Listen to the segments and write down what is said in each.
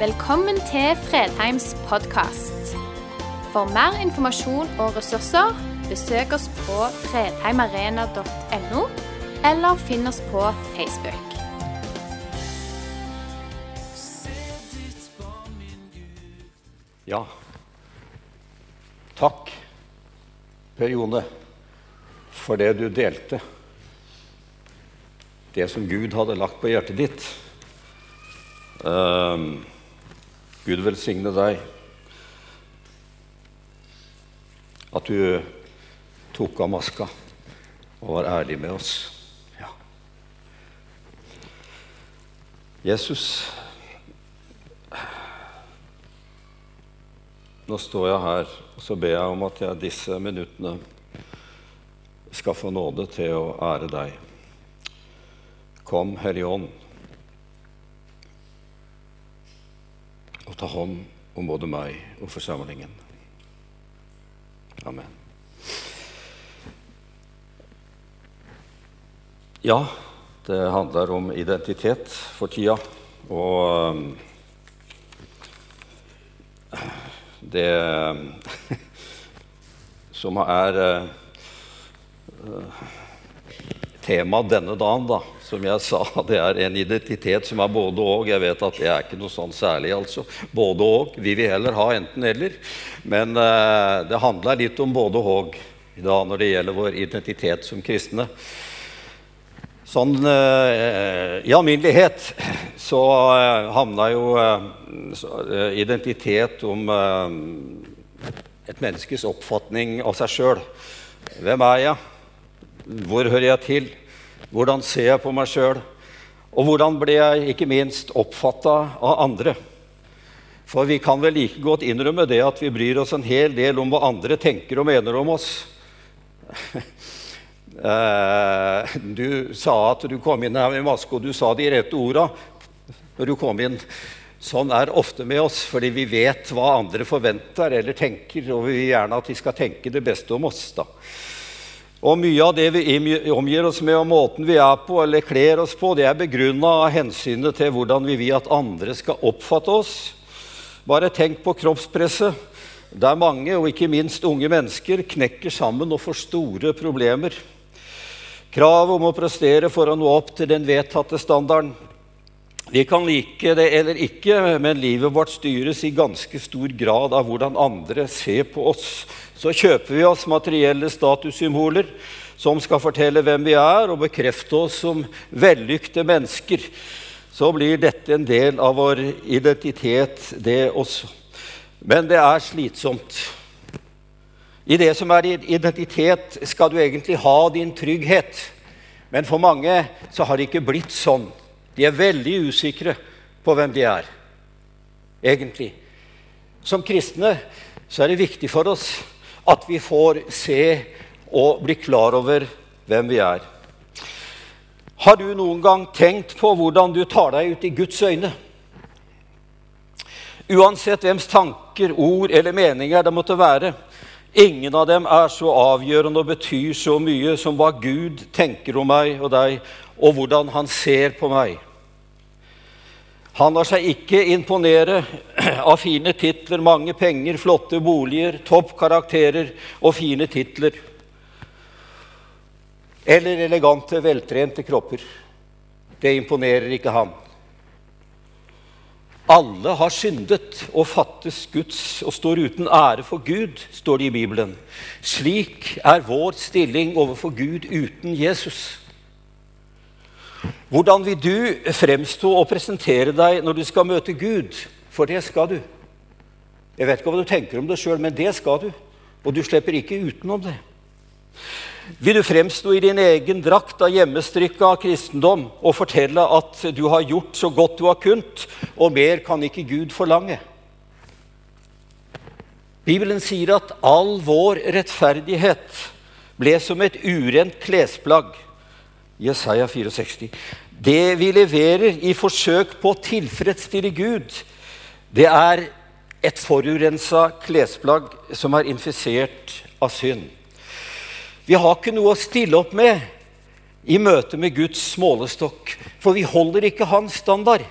Velkommen til Fredheims podkast. For mer informasjon og ressurser, besøk oss på fredheimarena.no, eller finn oss på Facebook. Ja. Takk, Per Jone, for det du delte. Det som Gud hadde lagt på hjertet ditt. Ehm, Gud velsigne deg. At du tok av maska og var ærlig med oss. Ja. Jesus, nå står jeg her og så ber jeg om at jeg disse minuttene skal få nåde til å ære deg. Kom, Hellige Ånd, ta hånd om både meg og forsamlingen. Amen. Ja, det handler om identitet for tida. Og um, det som er uh, temaet denne dagen, da, som jeg sa, det er en identitet som er både og. Jeg vet at det er ikke noe sånn særlig, altså. Både og. Vi vil heller ha enten-eller. Men eh, det handler litt om både og da når det gjelder vår identitet som kristne. Sånn eh, i alminnelighet så eh, havna jo identitet om et menneskes oppfatning av seg sjøl. Hvem er jeg? Hvor hører jeg til? Hvordan ser jeg på meg sjøl? Og hvordan blir jeg ikke minst oppfatta av andre? For vi kan vel like godt innrømme det at vi bryr oss en hel del om hva andre tenker og mener om oss. Du sa at du kom inn her med maske, og du sa de rette orda når du kom inn. Sånn er ofte med oss, fordi vi vet hva andre forventer eller tenker, og vi vil gjerne at de skal tenke det beste om oss. da. Og mye av det vi omgir oss med, og måten vi er på eller kler oss på, det er begrunna av hensynet til hvordan vi vil at andre skal oppfatte oss. Bare tenk på kroppspresset, der mange, og ikke minst unge mennesker, knekker sammen og får store problemer. Kravet om å prestere for å nå opp til den vedtatte standarden. Vi kan like det eller ikke, men livet vårt styres i ganske stor grad av hvordan andre ser på oss. Så kjøper vi oss materielle statussymboler som skal fortelle hvem vi er, og bekrefte oss som vellykte mennesker. Så blir dette en del av vår identitet, det også. Men det er slitsomt. I det som er identitet, skal du egentlig ha din trygghet. Men for mange så har det ikke blitt sånn. De er veldig usikre på hvem de er, egentlig. Som kristne så er det viktig for oss at vi får se og bli klar over hvem vi er. Har du noen gang tenkt på hvordan du tar deg ut i Guds øyne? Uansett hvems tanker, ord eller meninger det måtte være, ingen av dem er så avgjørende og betyr så mye som hva Gud tenker om meg og deg, og hvordan han ser på meg. Han lar seg ikke imponere av fine titler, mange penger, flotte boliger, topp karakterer og fine titler. Eller elegante, veltrente kropper. Det imponerer ikke han. Alle har syndet og fattes Guds og står uten ære for Gud, står det i Bibelen. Slik er vår stilling overfor Gud uten Jesus. Hvordan vil du fremstå og presentere deg når du skal møte Gud? For det skal du. Jeg vet ikke hva du tenker om det sjøl, men det skal du. Og du slipper ikke utenom det. Vil du fremstå i din egen drakt av hjemmestrikka kristendom og fortelle at du har gjort så godt du har kunnet, og mer kan ikke Gud forlange? Bibelen sier at all vår rettferdighet ble som et urent klesplagg. Jesaja 64. Det vi leverer i forsøk på å tilfredsstille Gud, det er et forurensa klesplagg som er infisert av synd. Vi har ikke noe å stille opp med i møte med Guds målestokk, for vi holder ikke hans standard.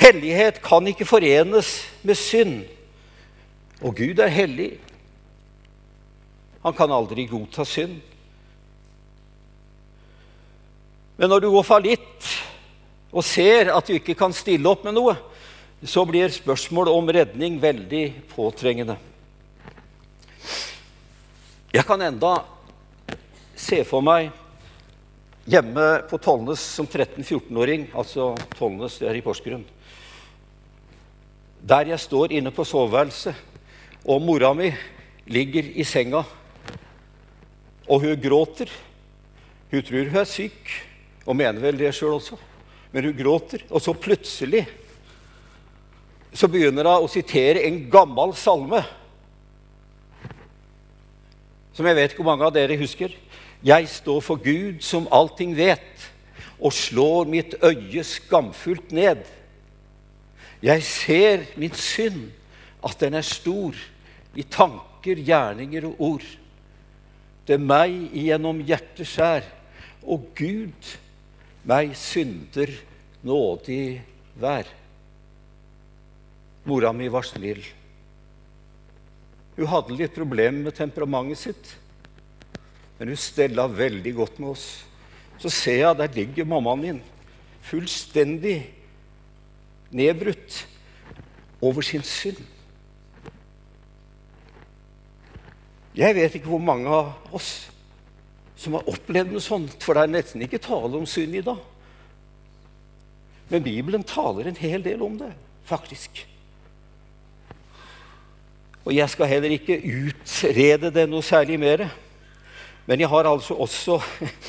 Hellighet kan ikke forenes med synd. Og Gud er hellig. Han kan aldri godta synd. Men når du går fallitt og ser at du ikke kan stille opp med noe, så blir spørsmålet om redning veldig påtrengende. Jeg kan enda se for meg hjemme på Tollnes som 13-14-åring, altså Tollnes, det er i Porsgrunn, der jeg står inne på soveværelset, og mora mi ligger i senga, og hun gråter. Hun tror hun er syk, og mener vel det sjøl også, men hun gråter. Og så plutselig så begynner hun å sitere en gammel salme som jeg vet ikke hvor mange av dere husker. Jeg står for Gud som allting vet, og slår mitt øye skamfullt ned. Jeg ser min synd, at den er stor, i tanker, gjerninger og ord. Det er meg igjennom hjertet skjær, og Gud meg synder nådig vær. Mora mi var snill. Hun hadde litt problemer med temperamentet sitt, men hun stella veldig godt med oss. Så ser jeg der ligger mammaen min, fullstendig nedbrutt over sin synd. Jeg vet ikke hvor mange av oss som har opplevd noe sånt, for det er nesten ikke tale om synd i dag. Men Bibelen taler en hel del om det, faktisk. Og jeg skal heller ikke utrede det noe særlig mer. Men jeg har altså også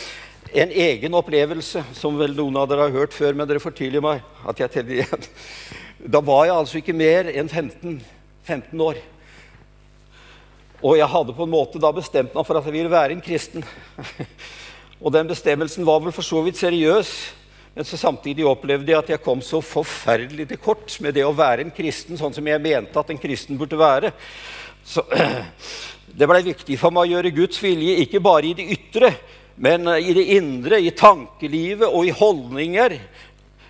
en egen opplevelse, som vel noen av dere har hørt før, men dere får tilgi meg at jeg teller igjen. Da var jeg altså ikke mer enn 15, 15 år. Og jeg hadde på en måte da bestemt meg for at jeg ville være en kristen. Og den bestemmelsen var vel for så vidt seriøs, men så samtidig opplevde jeg at jeg kom så forferdelig til kort med det å være en kristen sånn som jeg mente at en kristen burde være. Så det blei viktig for meg å gjøre Guds vilje ikke bare i det ytre, men i det indre, i tankelivet og i holdninger.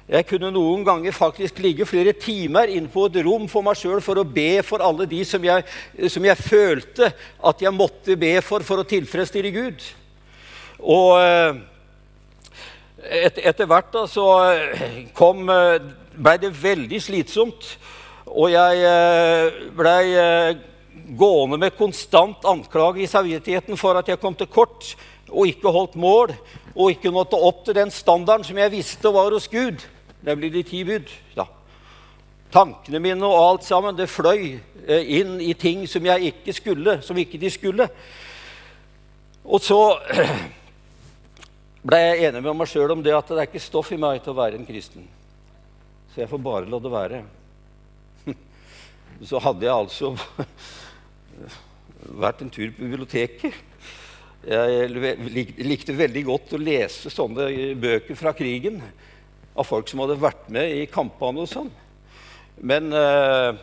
Jeg kunne noen ganger faktisk ligge flere timer inne på et rom for meg sjøl for å be for alle de som jeg, som jeg, følte at jeg måtte be for for å tilfredsstille Gud. Og eh, et, etter hvert da, så kom, blei ble det veldig slitsomt. Og jeg eh, blei gående med konstant anklage i samvittigheten for at jeg kom til kort og ikke holdt mål og ikke nådde opp til den standarden som jeg visste var hos Gud. nemlig de ti bud. Ja. Tankene mine og alt sammen det fløy eh, inn i ting som jeg ikke skulle, som ikke de skulle. Og så ble jeg enig med meg sjøl om det at det er ikke stoff i meg til å være en kristen. Så jeg får bare la det være. Så hadde jeg altså vært en tur på biblioteket. Jeg likte veldig godt å lese sånne bøker fra krigen av folk som hadde vært med i kampene og sånn. Men uh,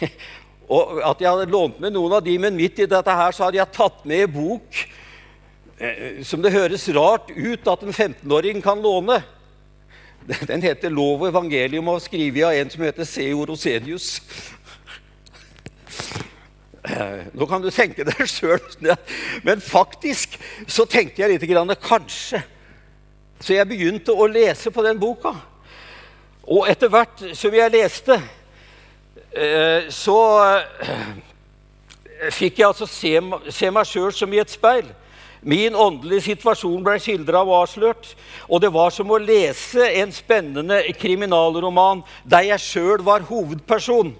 Og at jeg hadde lånt med noen av de, men midt i dette her så hadde jeg tatt med i bok som det høres rart ut at en 15-åring kan låne. Den heter 'Lov og evangelium' og er skrevet av en som heter Seo Rosenius. Eh, nå kan du tenke deg sjøl. Men faktisk så tenkte jeg litt grann, kanskje. Så jeg begynte å lese på den boka. Og etter hvert som jeg leste, eh, så eh, fikk jeg altså se, se meg sjøl som i et speil. Min åndelige situasjon ble skildra og avslørt. Og det var som å lese en spennende kriminalroman der jeg sjøl var hovedperson.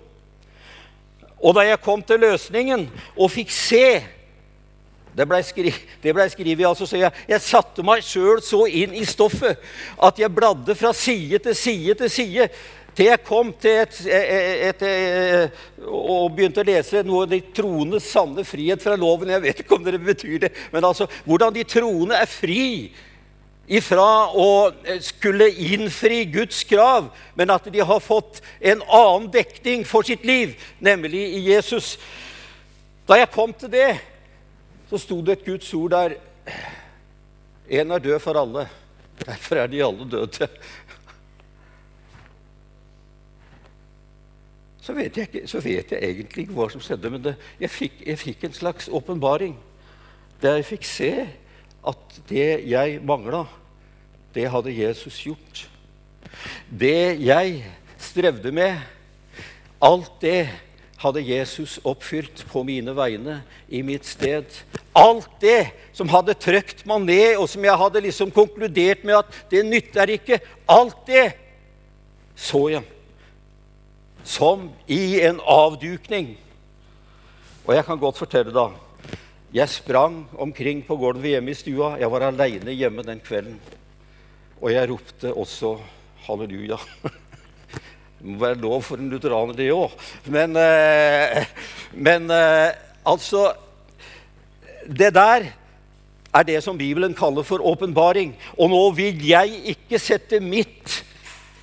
Og da jeg kom til løsningen og fikk se Det blei skri, ble skrevet, altså, så jeg, jeg satte meg sjøl så inn i stoffet at jeg bladde fra side til side til side til jeg kom til et, et, et, og begynte å lese noe av de troende sanne frihet fra loven. Jeg vet ikke om det betyr det, men altså hvordan de troende er fri ifra å skulle innfri Guds krav, men at de har fått en annen dekning for sitt liv, nemlig i Jesus. Da jeg kom til det, så sto det et Guds ord der. En er død for alle. Derfor er de alle døde. Så vet, jeg ikke, så vet jeg egentlig ikke hva som skjedde. Men det, jeg, fikk, jeg fikk en slags åpenbaring der jeg fikk se at det jeg mangla, det hadde Jesus gjort. Det jeg strevde med, alt det hadde Jesus oppfylt på mine vegne, i mitt sted. Alt det som hadde trøkt meg ned, og som jeg hadde liksom konkludert med at det nytter ikke, alt det så jeg som i en avdukning. Og jeg kan godt fortelle, da. Jeg sprang omkring på gulvet hjemme i stua. Jeg var aleine hjemme den kvelden. Og jeg ropte også halleluja. Det må være lov for en lutheraner, det òg. Men, eh, men eh, altså Det der er det som Bibelen kaller for åpenbaring. Og nå vil jeg ikke sette mitt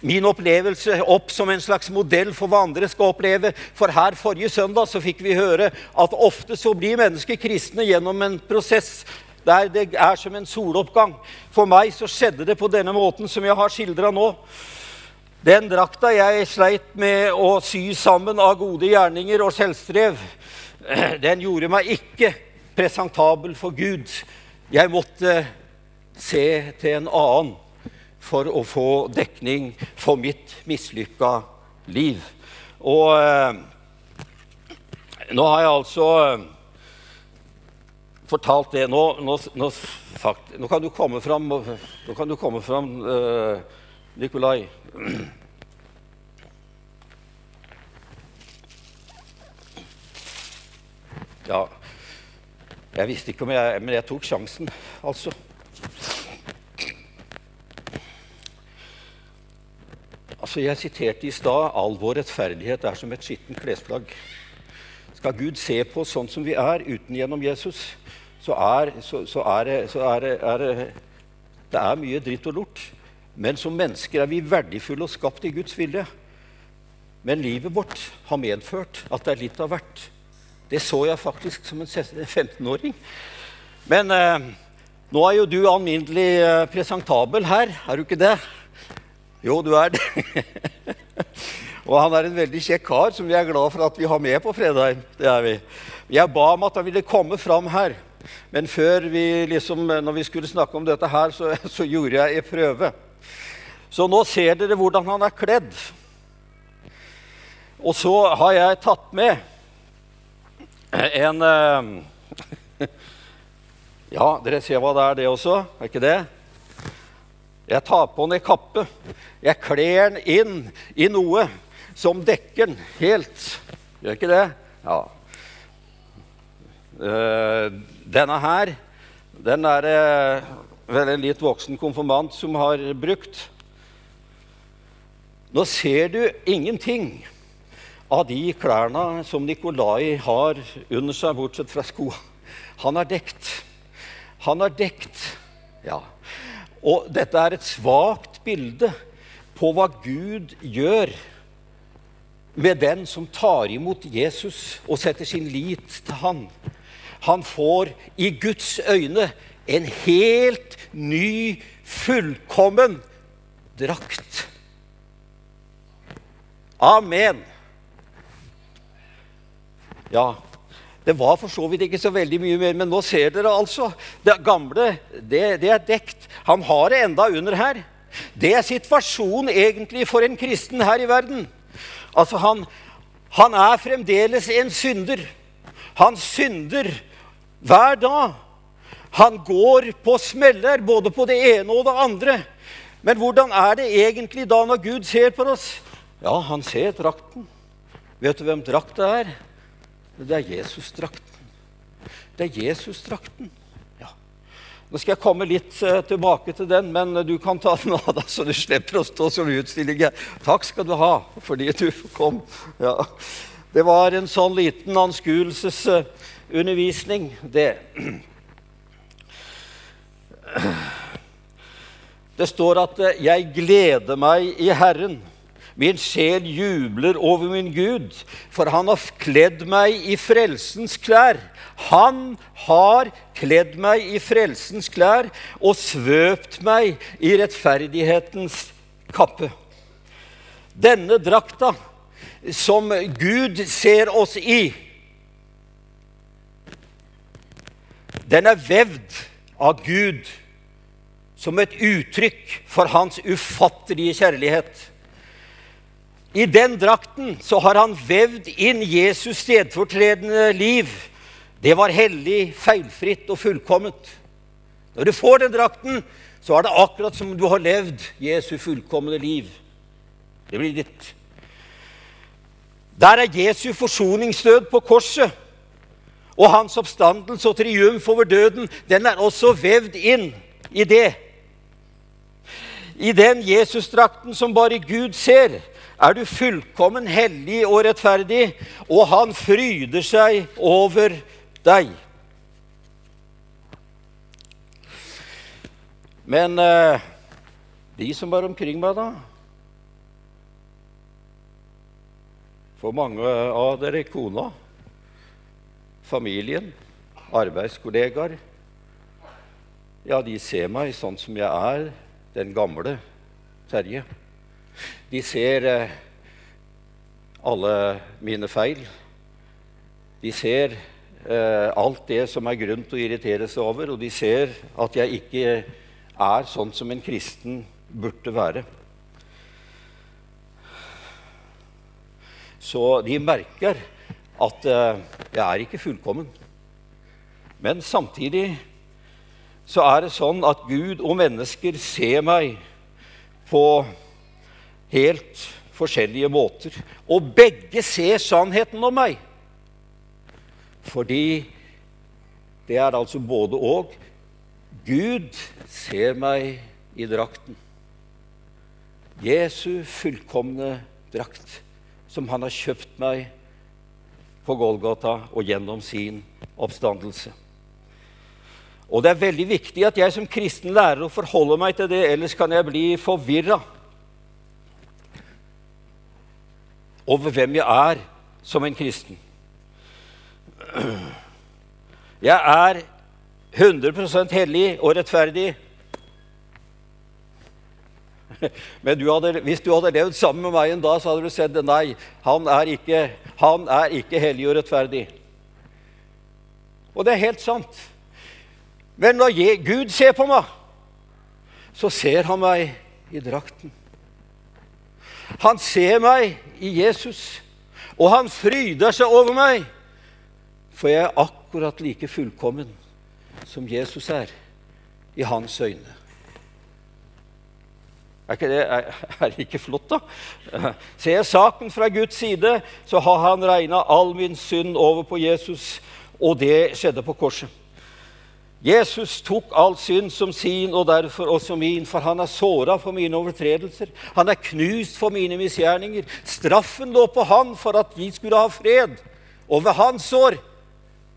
min opplevelse opp som en slags modell for hva andre skal oppleve. For her forrige søndag så fikk vi høre at ofte så blir mennesker kristne gjennom en prosess der det er som en soloppgang. For meg så skjedde det på denne måten som jeg har skildra nå. Den drakta jeg sleit med å sy sammen av gode gjerninger og selvstrev, den gjorde meg ikke presentabel for Gud. Jeg måtte se til en annen for å få dekning for mitt mislykka liv. Og eh, nå har jeg altså eh, fortalt det. Nå, nå, nå, sagt, nå, kan du komme fram, kan du komme fram eh, Nikolai. Ja, jeg visste ikke om jeg Men jeg tok sjansen, altså. Altså, Jeg siterte i stad 'All vår rettferdighet er som et skittent klesplagg'. Skal Gud se på oss sånn som vi er, uten gjennom Jesus, så er, så, så er, det, så er, er det, er mye dritt og lort. Men som mennesker er vi verdifulle og skapt i Guds vilje. Men livet vårt har medført at det er litt av hvert. Det så jeg faktisk som en 15-åring. Men eh, nå er jo du alminnelig eh, presentabel her, er du ikke det? Jo, du er det. og han er en veldig kjekk kar som vi er glad for at vi har med på Fredheim. Det er vi. Jeg ba om at han ville komme fram her. Men før vi liksom, når vi skulle snakke om dette her, så, så gjorde jeg en prøve. Så nå ser dere hvordan han er kledd. Og så har jeg tatt med en eh, Ja, dere ser hva det er, det også? Er ikke det? Jeg tar på den ei kappe. Jeg kler den inn i noe som dekker den helt. Gjør ikke det? Ja. Uh, denne her, den er det vel en litt voksen konfirmant som har brukt. Nå ser du ingenting av de klærne som Nikolai har under seg, bortsett fra skoa. Han er dekt. Han er dekt, ja. Og dette er et svakt bilde på hva Gud gjør med den som tar imot Jesus og setter sin lit til han. Han får i Guds øyne en helt ny, fullkommen drakt. Amen. Ja, det var for så vidt ikke så veldig mye mer, men nå ser dere altså. Det gamle det, det er dekt. Han har det enda under her. Det er situasjonen egentlig for en kristen her i verden. Altså, han, han er fremdeles en synder. Han synder hver dag. Han går på smeller, både på det ene og det andre. Men hvordan er det egentlig da når Gud ser på oss? Ja, han ser drakten. Vet du hvem drakta er? Det er Jesus-drakten. Det er Jesus-drakten. Ja. Nå skal jeg komme litt uh, tilbake til den, men du kan ta den av, deg, så du slipper å stå som utstilling. Takk skal du ha fordi du kom. Ja. Det var en sånn liten anskuelsesundervisning, det. Det står at 'jeg gleder meg i Herren'. Min sjel jubler over min Gud, for han har kledd meg i frelsens klær. Han har kledd meg i frelsens klær og svøpt meg i rettferdighetens kappe. Denne drakta som Gud ser oss i, den er vevd av Gud som et uttrykk for hans ufattelige kjærlighet. I den drakten så har han vevd inn Jesus stedfortredende liv. Det var hellig, feilfritt og fullkomment. Når du får den drakten, så er det akkurat som du har levd Jesu fullkomne liv. Det blir ditt. Der er Jesu forsoningsdød på korset. Og hans oppstandelse og triumf over døden, den er også vevd inn i det. I den Jesusdrakten som bare Gud ser, er du fullkommen hellig og rettferdig, og han fryder seg over deg. Men eh, de som var omkring meg, da For mange av dere kona, familien, arbeidskollegaer Ja, de ser meg sånn som jeg er, den gamle Terje. De ser eh, alle mine feil. De ser eh, alt det som er grunn til å irritere seg over, og de ser at jeg ikke er sånn som en kristen burde være. Så de merker at eh, jeg er ikke fullkommen. Men samtidig så er det sånn at Gud og mennesker ser meg på helt forskjellige måter. Og begge ser sannheten om meg. Fordi det er altså både og. Gud ser meg i drakten. Jesu fullkomne drakt som han har kjøpt meg på Golgata og gjennom sin oppstandelse. Og det er veldig viktig at jeg som kristen lærer å forholde meg til det, ellers kan jeg bli forvirra over hvem jeg er som en kristen. Jeg er 100% hellig og rettferdig Men du hadde, hvis du hadde levd sammen med meg en dag, så hadde du sett det. Nei, han er, ikke, han er ikke hellig og rettferdig. Og det er helt sant. Men når Gud ser på meg, så ser han meg i drakten. Han ser meg i Jesus, og han fryder seg over meg, for jeg er akkurat like fullkommen som Jesus er i hans øyne. Er ikke det, er, er ikke flott, da? Ser jeg saken fra Guds side, så har han regna all min synd over på Jesus, og det skjedde på korset. Jesus tok all synd som sin og derfor også min, for han er såra for mine overtredelser. Han er knust for mine misgjerninger. Straffen lå på han for at vi skulle ha fred. Og ved hans sår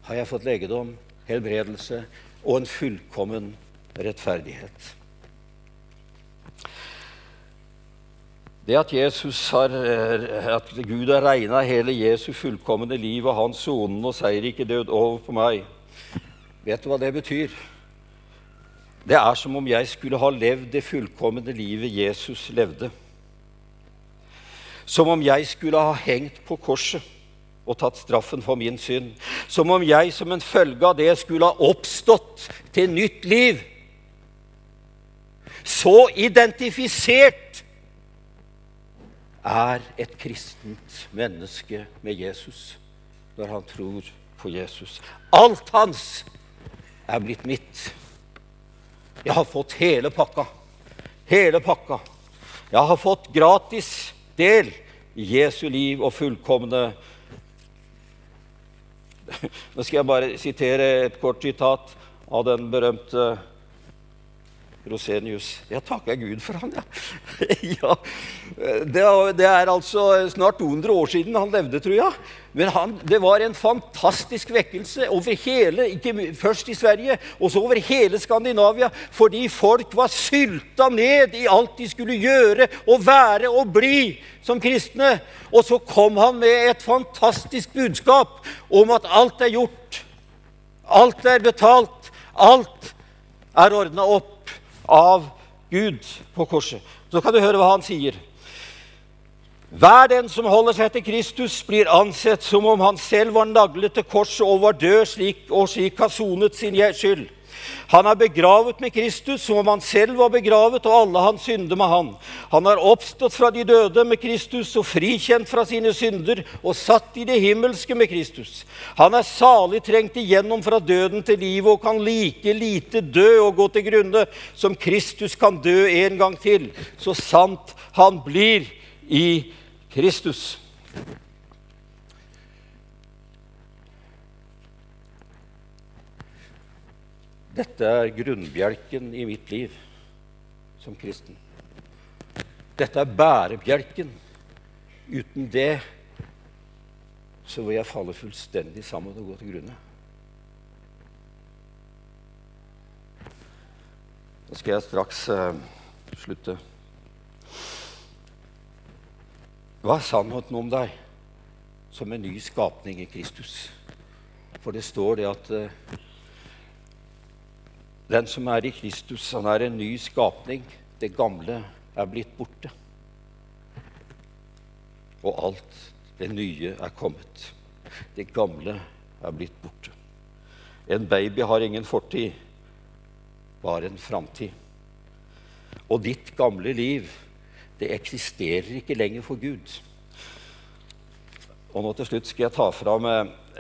har jeg fått legedom, helbredelse og en fullkommen rettferdighet. Det at, har, eh, at Gud har regna hele Jesu fullkomne liv og hans sonen og seierrike død over på meg, vet du hva det betyr? Det er som om jeg skulle ha levd det fullkomne livet Jesus levde. Som om jeg skulle ha hengt på korset og tatt straffen for min synd. Som om jeg som en følge av det skulle ha oppstått til nytt liv. Så identifisert er et kristent menneske med Jesus når han tror på Jesus. Alt hans er blitt mitt. Jeg har fått hele pakka. Hele pakka. Jeg har fått gratis del i Jesu liv og fullkomne Nå skal jeg bare sitere et kort sitat av den berømte Rosenius. Jeg takker Gud for han, ja. ja det, det, er altså snart 200 år siden han levde, tror jeg. Men han, det var en fantastisk vekkelse over hele, ikke først i Sverige, og så over hele Skandinavia, fordi folk var sylta ned i alt de skulle gjøre og være og bli som kristne. Og så kom han med et fantastisk budskap om at alt er gjort, alt er betalt, alt er ordna opp av Gud på korset. Så kan du høre hva han sier. Hver den som holder seg til Kristus, blir ansett som om han selv var naglet til korset og var død slik, og slik har sonet sin skyld. Han er begravet med Kristus som om han selv var begravet, og alle hans synder med han. Han er oppstått fra de døde med Kristus og frikjent fra sine synder og satt i det himmelske med Kristus. Han er salig trengt igjennom fra døden til livet og kan like lite dø og gå til grunne som Kristus kan dø en gang til, så sant han blir i Kristus. Dette er grunnbjelken i mitt liv som kristen. Dette er bærebjelken. Uten det så vil jeg falle fullstendig sammen og gå til grunne. Nå skal jeg straks uh, slutte. Hva er sannheten om deg som en ny skapning i Kristus? For det står det at uh, den som er i Kristus, han er en ny skapning. Det gamle er blitt borte. Og alt det nye er kommet. Det gamle er blitt borte. En baby har ingen fortid, bare en framtid. Og ditt gamle liv, det eksisterer ikke lenger for Gud. Og nå til slutt skal jeg ta fram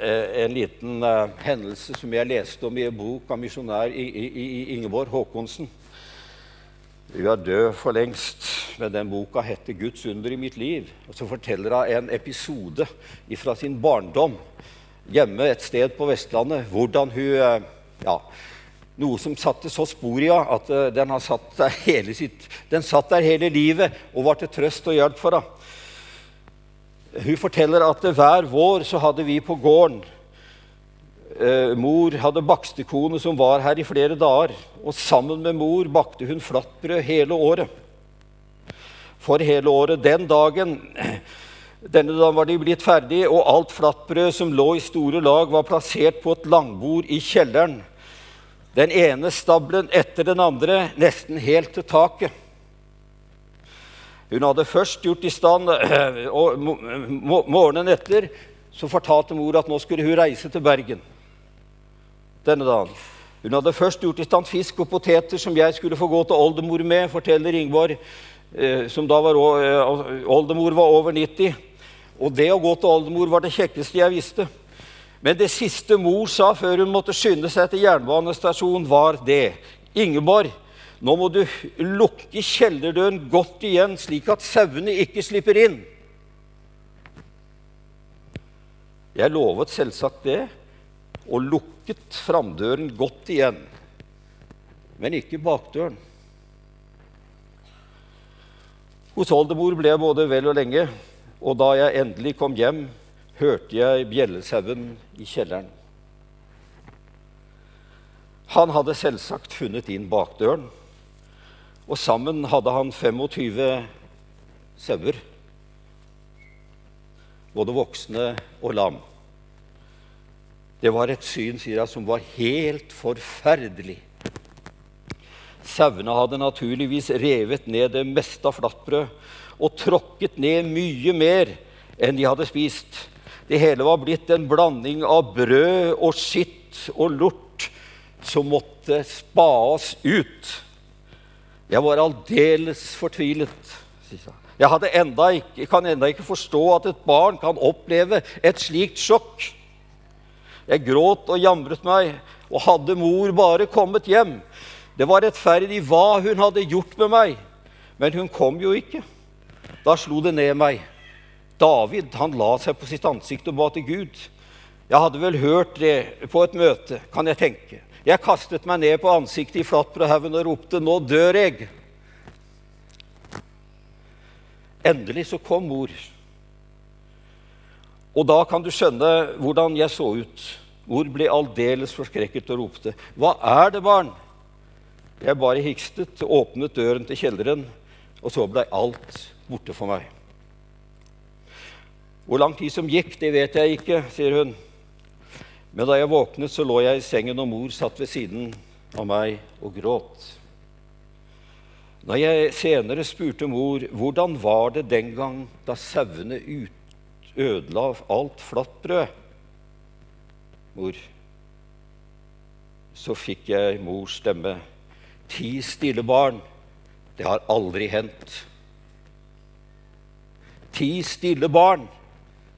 en liten uh, hendelse som jeg leste om i en bok av misjonær Ingeborg Håkonsen. Hun er død for lengst, men den boka heter 'Guds under i mitt liv'. Og Så forteller hun en episode fra sin barndom hjemme et sted på Vestlandet. Hvordan hun uh, ja, Noe som satte så spor i henne at den, satt der hele sitt, den satt der hele livet og var til trøst og hjelp for henne. Hun forteller at hver vår så hadde vi på gården eh, Mor hadde bakstekone som var her i flere dager. Og sammen med mor bakte hun flatbrød hele året. For hele året. Den dagen denne dagen var de blitt ferdig, og alt flatbrød som lå i store lag, var plassert på et langbord i kjelleren. Den ene stabelen etter den andre, nesten helt til taket. Hun hadde først gjort i stand og Morgenen etter så fortalte mor at nå skulle hun reise til Bergen denne dagen. Hun hadde først gjort i stand fisk og poteter som jeg skulle få gå til oldemor med, forteller Ingvar, eh, som da var eh, oldemor var over 90. Og det å gå til oldemor var det kjekkeste jeg visste. Men det siste mor sa før hun måtte skynde seg til jernbanestasjonen, var det. Ingeborg, nå må du lukke kjellerdøren godt igjen, slik at sauene ikke slipper inn. Jeg lovet selvsagt det, og lukket framdøren godt igjen, men ikke bakdøren. Hos oldemor ble jeg både vel og lenge, og da jeg endelig kom hjem, hørte jeg bjellesauen i kjelleren. Han hadde selvsagt funnet inn bakdøren og sammen hadde han 25 sauer, både voksne og lam. Det var et syn sier jeg, som var helt forferdelig. Sauene hadde naturligvis revet ned det meste av flatbrød og tråkket ned mye mer enn de hadde spist. Det hele var blitt en blanding av brød og skitt og lort som måtte spas ut. Jeg var aldeles fortvilet. Jeg enda ikke, kan enda ikke forstå at et barn kan oppleve et slikt sjokk. Jeg gråt og jamret meg, og hadde mor bare kommet hjem Det var rettferdig hva hun hadde gjort med meg, men hun kom jo ikke. Da slo det ned meg. David han la seg på sitt ansikt og ba til Gud. Jeg hadde vel hørt det på et møte, kan jeg tenke. Jeg kastet meg ned på ansiktet i flatbrødhaugen og ropte 'Nå dør jeg'. Endelig så kom mor. Og da kan du skjønne hvordan jeg så ut. Mor ble aldeles forskrekket og ropte. 'Hva er det, barn?' Jeg bare hikstet, åpnet døren til kjelleren, og så blei alt borte for meg. Hvor lang tid som gikk, det vet jeg ikke, sier hun. Men da jeg våknet, så lå jeg i sengen, og mor satt ved siden av meg og gråt. Når jeg senere spurte mor hvordan var det den gang da sauene ødela alt flatt brød Mor, så fikk jeg mors stemme. Ti stille barn, det har aldri hendt. Ti stille barn,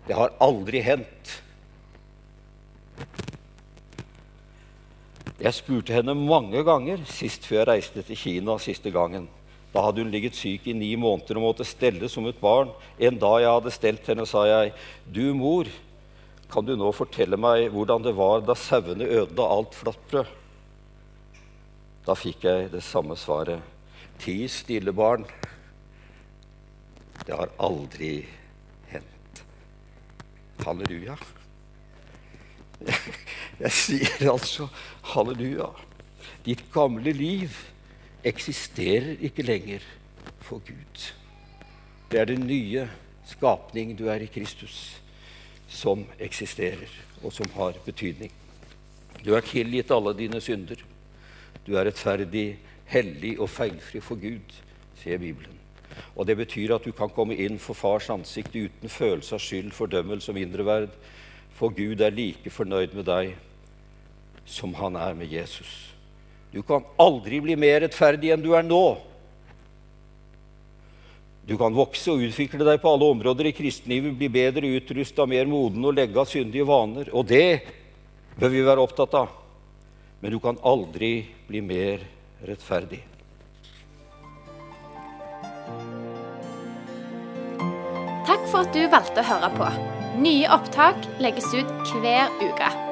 det har aldri hendt. Jeg spurte henne mange ganger sist før jeg reiste til Kina siste gangen. Da hadde hun ligget syk i ni måneder og måtte stelle som et barn. En dag jeg hadde stelt henne, sa jeg, 'Du, mor, kan du nå fortelle meg hvordan det var da sauene ødela alt flatbrød?' Da fikk jeg det samme svaret. Ti stille barn. Det har aldri hendt. Halleluja. Jeg sier altså halleluja. Ditt gamle liv eksisterer ikke lenger for Gud. Det er den nye skapning du er i Kristus, som eksisterer, og som har betydning. Du er tilgitt alle dine synder. Du er rettferdig, hellig og feilfri for Gud, sier Bibelen. Og Det betyr at du kan komme inn for fars ansikt uten følelse av skyld, fordømmelse og mindreverd, for Gud er like fornøyd med deg som han er med Jesus. Du kan aldri bli mer rettferdig enn du er nå. Du kan vokse og utvikle deg på alle områder i kristenlivet, bli bedre utrusta, mer moden og legge av syndige vaner. Og det bør vi være opptatt av. Men du kan aldri bli mer rettferdig. Takk for at du valgte å høre på. Nye opptak legges ut hver uke.